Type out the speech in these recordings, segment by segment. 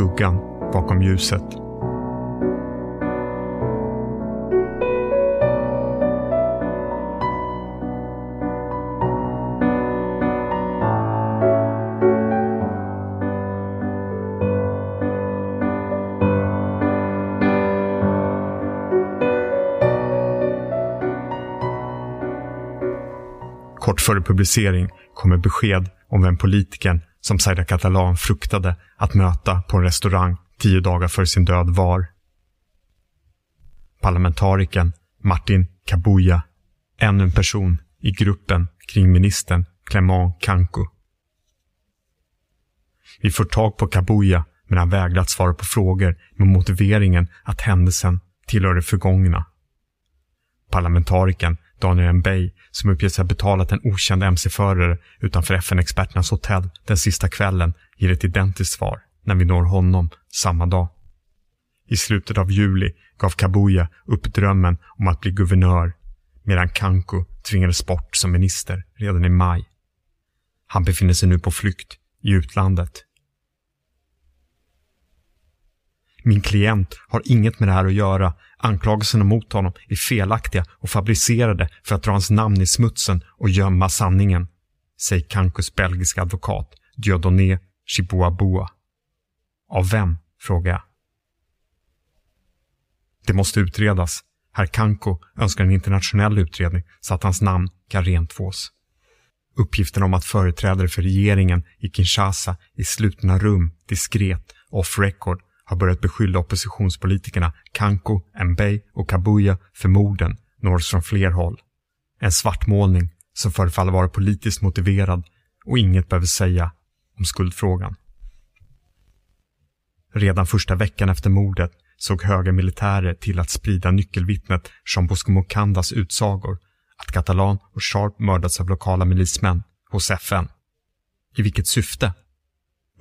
skuggan bakom ljuset. Kort före publicering kommer besked om vem politikern som Zaida Catalan fruktade att möta på en restaurang tio dagar före sin död var. Parlamentarikern Martin Kabuya, ännu en person i gruppen kring ministern Clement Kanko. Vi får tag på Kabuya men han vägrar att svara på frågor med motiveringen att händelsen tillhör det förgångna. Parlamentarikern Daniel Mbey, som uppger sig ha betalat en okänd mc-förare utanför FN-experternas hotell den sista kvällen, ger ett identiskt svar när vi når honom samma dag. I slutet av juli gav Kabuya upp drömmen om att bli guvernör medan Kanko tvingades bort som minister redan i maj. Han befinner sig nu på flykt i utlandet. Min klient har inget med det här att göra. Anklagelserna mot honom är felaktiga och fabricerade för att dra hans namn i smutsen och gömma sanningen, säger Kankos belgiska advokat Diodoné Chibuabua. Av vem? frågar jag. Det måste utredas. Herr Kanko önskar en internationell utredning så att hans namn kan rentvås. Uppgiften om att företrädare för regeringen i Kinshasa i slutna rum, diskret, off record har börjat beskylla oppositionspolitikerna Kanko, Mbey och Kabuya för morden nås från fler håll. En svartmålning som förefaller vara politiskt motiverad och inget behöver säga om skuldfrågan. Redan första veckan efter mordet såg höga militärer till att sprida nyckelvittnet Jean Bosco Mokandas utsagor att Catalan och Sharp mördats av lokala milismän hos FN. I vilket syfte?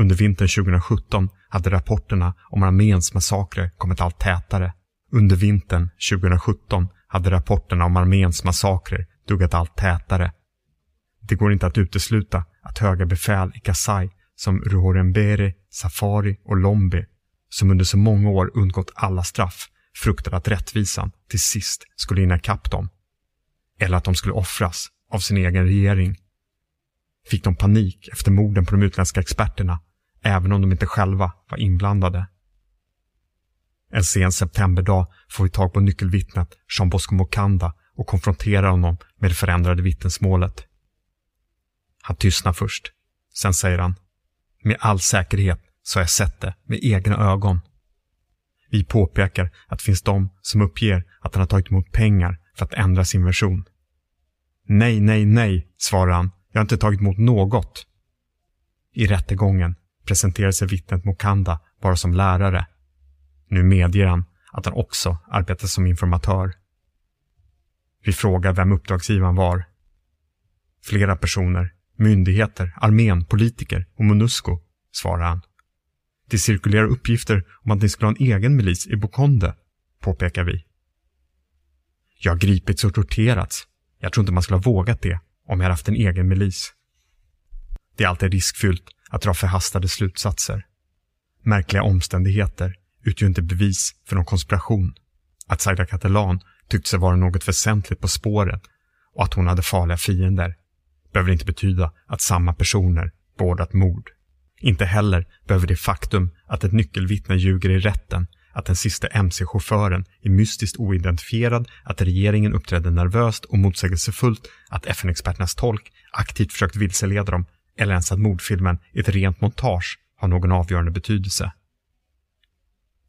Under vintern 2017 hade rapporterna om arméns massakrer kommit allt tätare. Under vintern 2017 hade rapporterna om arméns massakrer duggat allt tätare. Det går inte att utesluta att höga befäl i Kasai som Ruhorembere, Safari och Lombe, som under så många år undgått alla straff, fruktade att rättvisan till sist skulle hinna ikapp dem. Eller att de skulle offras av sin egen regering. Fick de panik efter morden på de utländska experterna även om de inte själva var inblandade. En sen septemberdag får vi tag på nyckelvittnet Jean Bosco Mokanda och konfronterar honom med det förändrade vittnesmålet. Han tystnar först. Sen säger han. Med all säkerhet så har jag sett det med egna ögon. Vi påpekar att det finns de som uppger att han har tagit emot pengar för att ändra sin version. Nej, nej, nej, svarar han. Jag har inte tagit emot något. I rättegången presenterar sig vittnet Mokanda bara som lärare. Nu medger han att han också arbetar som informatör. Vi frågar vem uppdragsgivaren var. Flera personer, myndigheter, armén, politiker och Monusco, svarar han. Det cirkulerar uppgifter om att ni skulle ha en egen milis i Bokonde, påpekar vi. Jag har gripits och torterats. Jag tror inte man skulle ha vågat det om jag haft en egen milis. Det är alltid riskfyllt att dra förhastade slutsatser. Märkliga omständigheter utgör inte bevis för någon konspiration. Att Zaida Catalan tyckte sig vara något väsentligt på spåret och att hon hade farliga fiender behöver inte betyda att samma personer beordrat mord. Inte heller behöver det faktum att ett nyckelvittne ljuger i rätten, att den sista mc-chauffören är mystiskt oidentifierad, att regeringen uppträdde nervöst och motsägelsefullt, att FN-experternas tolk aktivt försökt vilseleda dem eller ens att mordfilmen är ett rent montage har någon avgörande betydelse.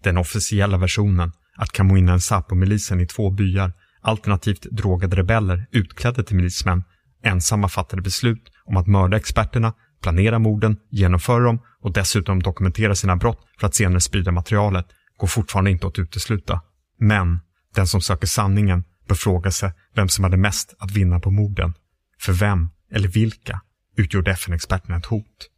Den officiella versionen, att Kamuinen Sapo-milisen i två byar, alternativt drogade rebeller utklädda till milismän, ensamma fattade beslut om att mörda experterna, planera morden, genomföra dem och dessutom dokumentera sina brott för att senare sprida materialet, går fortfarande inte att utesluta. Men den som söker sanningen bör fråga sig vem som hade mest att vinna på morden. För vem, eller vilka, utgjorde FN-experterna ett hot.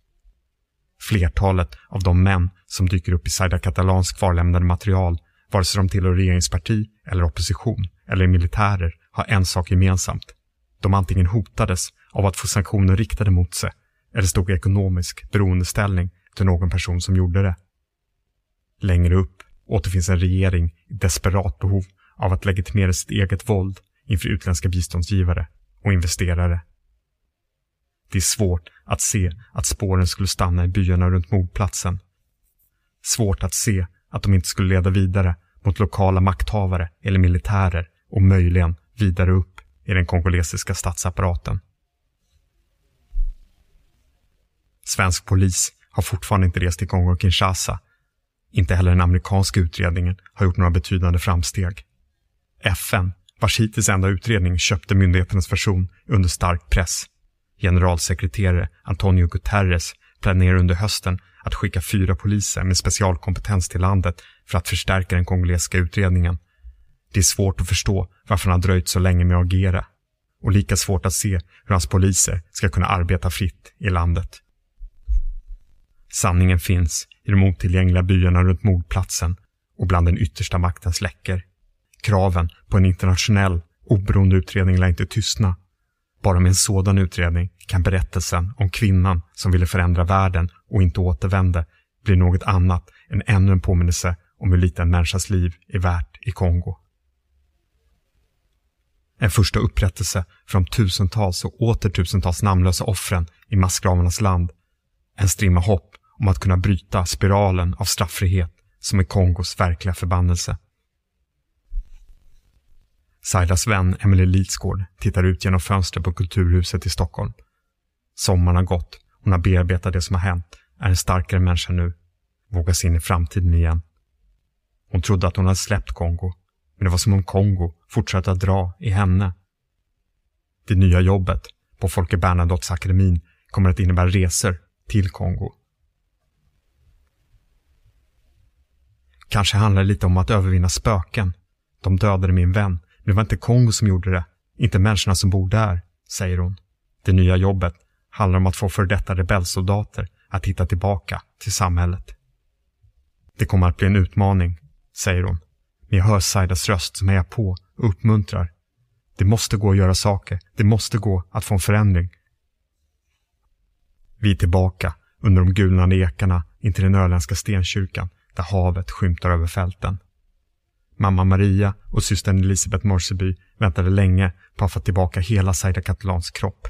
Flertalet av de män som dyker upp i Zaida Catalans kvarlämnade material, vare sig de tillhör regeringsparti eller opposition eller är militärer, har en sak gemensamt. De antingen hotades av att få sanktioner riktade mot sig eller stod i ekonomisk beroendeställning till någon person som gjorde det. Längre upp återfinns en regering i desperat behov av att legitimera sitt eget våld inför utländska biståndsgivare och investerare. Det är svårt att se att spåren skulle stanna i byarna runt mordplatsen. Svårt att se att de inte skulle leda vidare mot lokala makthavare eller militärer och möjligen vidare upp i den kongolesiska statsapparaten. Svensk polis har fortfarande inte rest till Kongo-Kinshasa. Inte heller den amerikanska utredningen har gjort några betydande framsteg. FN, vars hittills enda utredning köpte myndigheternas version under stark press. Generalsekreterare Antonio Guterres planerar under hösten att skicka fyra poliser med specialkompetens till landet för att förstärka den kongolesiska utredningen. Det är svårt att förstå varför han har dröjt så länge med att agera. Och lika svårt att se hur hans poliser ska kunna arbeta fritt i landet. Sanningen finns i de otillgängliga byarna runt mordplatsen och bland den yttersta maktens läckor. Kraven på en internationell, oberoende utredning lär inte tystna. Bara med en sådan utredning kan berättelsen om kvinnan som ville förändra världen och inte återvände bli något annat än ännu en påminnelse om hur lite en människas liv är värt i Kongo. En första upprättelse för de tusentals och åter tusentals namnlösa offren i massgravarnas land. En strimma hopp om att kunna bryta spiralen av strafffrihet som är Kongos verkliga förbannelse. Saidas vän Emily Lidsgård tittar ut genom fönstret på Kulturhuset i Stockholm. Sommaren har gått, hon har bearbetat det som har hänt, är en starkare människa nu, vågar se in i framtiden igen. Hon trodde att hon hade släppt Kongo, men det var som om Kongo fortsatte att dra i henne. Det nya jobbet på Folke Bernadotteakademin kommer att innebära resor till Kongo. Kanske handlar det lite om att övervinna spöken. De dödade min vän, det var inte Kongo som gjorde det. Inte människorna som bor där, säger hon. Det nya jobbet handlar om att få för detta rebellsoldater att hitta tillbaka till samhället. Det kommer att bli en utmaning, säger hon. Men jag hör Saidas röst som hejar på och uppmuntrar. Det måste gå att göra saker. Det måste gå att få en förändring. Vi är tillbaka under de gulnande ekarna intill den öländska stenkyrkan där havet skymtar över fälten. Mamma Maria och systern Elisabeth Morseby väntade länge på att få tillbaka hela Saida Catalans kropp.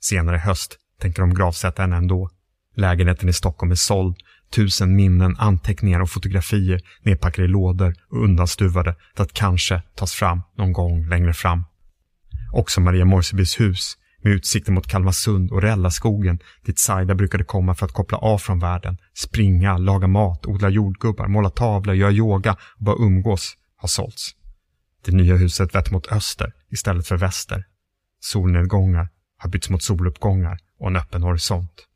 Senare i höst tänker de gravsätta henne ändå. Lägenheten i Stockholm är såld, tusen minnen, anteckningar och fotografier nedpackade i lådor och undanstuvade för att kanske tas fram någon gång längre fram. Också Maria Morsebys hus med utsikten mot Kalmarsund och Rällaskogen dit Saida brukade komma för att koppla av från världen, springa, laga mat, odla jordgubbar, måla tavlor, göra yoga och bara umgås, har sålts. Det nya huset vetter mot öster istället för väster. Solnedgångar har bytts mot soluppgångar och en öppen horisont.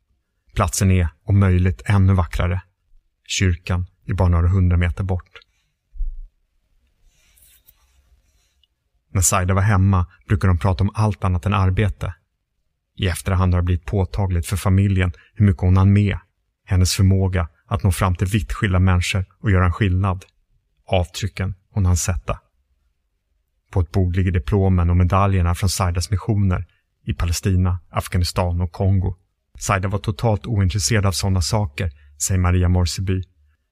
Platsen är, om möjligt, ännu vackrare. Kyrkan är bara några hundra meter bort. När Saida var hemma brukade de prata om allt annat än arbete. I efterhand har det blivit påtagligt för familjen hur mycket hon hann med. Hennes förmåga att nå fram till vitt skilda människor och göra en skillnad. Avtrycken hon hann sätta. På ett bord ligger diplomen och medaljerna från Saidas missioner i Palestina, Afghanistan och Kongo. Saida var totalt ointresserad av sådana saker, säger Maria Morseby.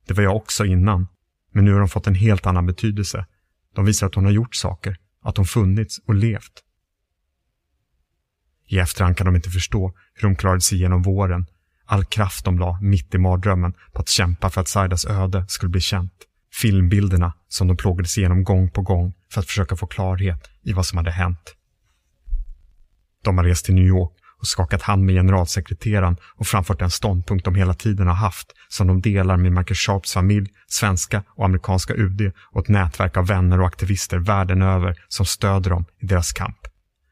Det var jag också innan, men nu har de fått en helt annan betydelse. De visar att hon har gjort saker, att hon funnits och levt. I efterhand kan de inte förstå hur de klarade sig igenom våren, all kraft de la mitt i mardrömmen på att kämpa för att Saidas öde skulle bli känt. Filmbilderna som de plågades igenom gång på gång för att försöka få klarhet i vad som hade hänt. De har rest till New York och skakat hand med generalsekreteraren och framfört den ståndpunkt de hela tiden har haft som de delar med Michael Sharps familj, svenska och amerikanska UD och ett nätverk av vänner och aktivister världen över som stöder dem i deras kamp.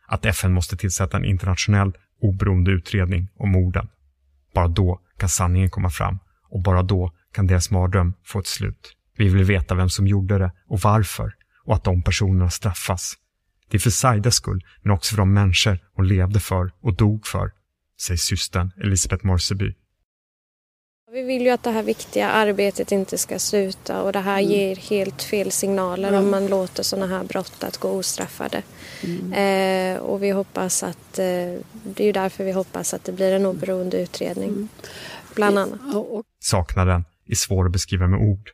Att FN måste tillsätta en internationell oberoende utredning om morden. Bara då kan sanningen komma fram och bara då kan deras mardröm få ett slut. Vi vill veta vem som gjorde det och varför och att de personerna straffas det är för Saidas skull, men också för de människor hon levde för och dog för, säger systern Elisabeth Morseby. Vi vill ju att det här viktiga arbetet inte ska sluta och det här mm. ger helt fel signaler mm. om man låter sådana här brott att gå ostraffade. Mm. Eh, och vi hoppas att, eh, det är ju därför vi hoppas att det blir en oberoende utredning, mm. bland annat. Saknaden är svår att beskriva med ord.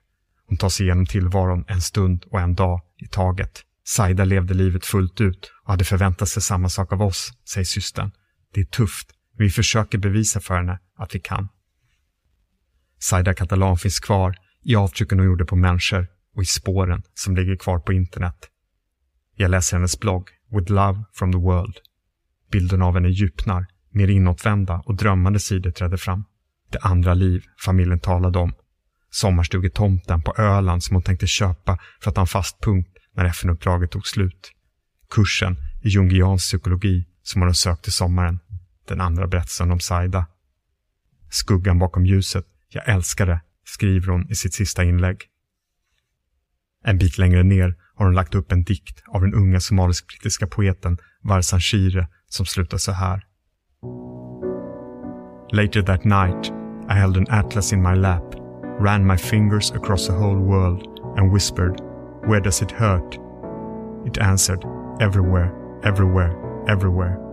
Hon tar sig igenom tillvaron en stund och en dag i taget. Saida levde livet fullt ut och hade förväntat sig samma sak av oss, säger systern. Det är tufft, men vi försöker bevisa för henne att vi kan. Saida Catalan finns kvar i avtrycken hon gjorde på människor och i spåren som ligger kvar på internet. Jag läser hennes blogg With Love from the World. Bilden av henne djupnar, mer inåtvända och drömmande sidor träder fram. Det andra liv familjen talade om. Sommarstugetomten på Öland som hon tänkte köpa för att ha en fast punkt när FN-uppdraget tog slut. Kursen i jungiansk psykologi som hon sökt till sommaren. Den andra berättelsen om Saida. Skuggan bakom ljuset. Jag älskar det, skriver hon i sitt sista inlägg. En bit längre ner har hon lagt upp en dikt av den unga somalisk-brittiska poeten Varsan Shire som slutar så här. Later that night I held an atlas in my lap, ran my fingers across the whole world and whispered, Where does it hurt? It answered, Everywhere, everywhere, everywhere.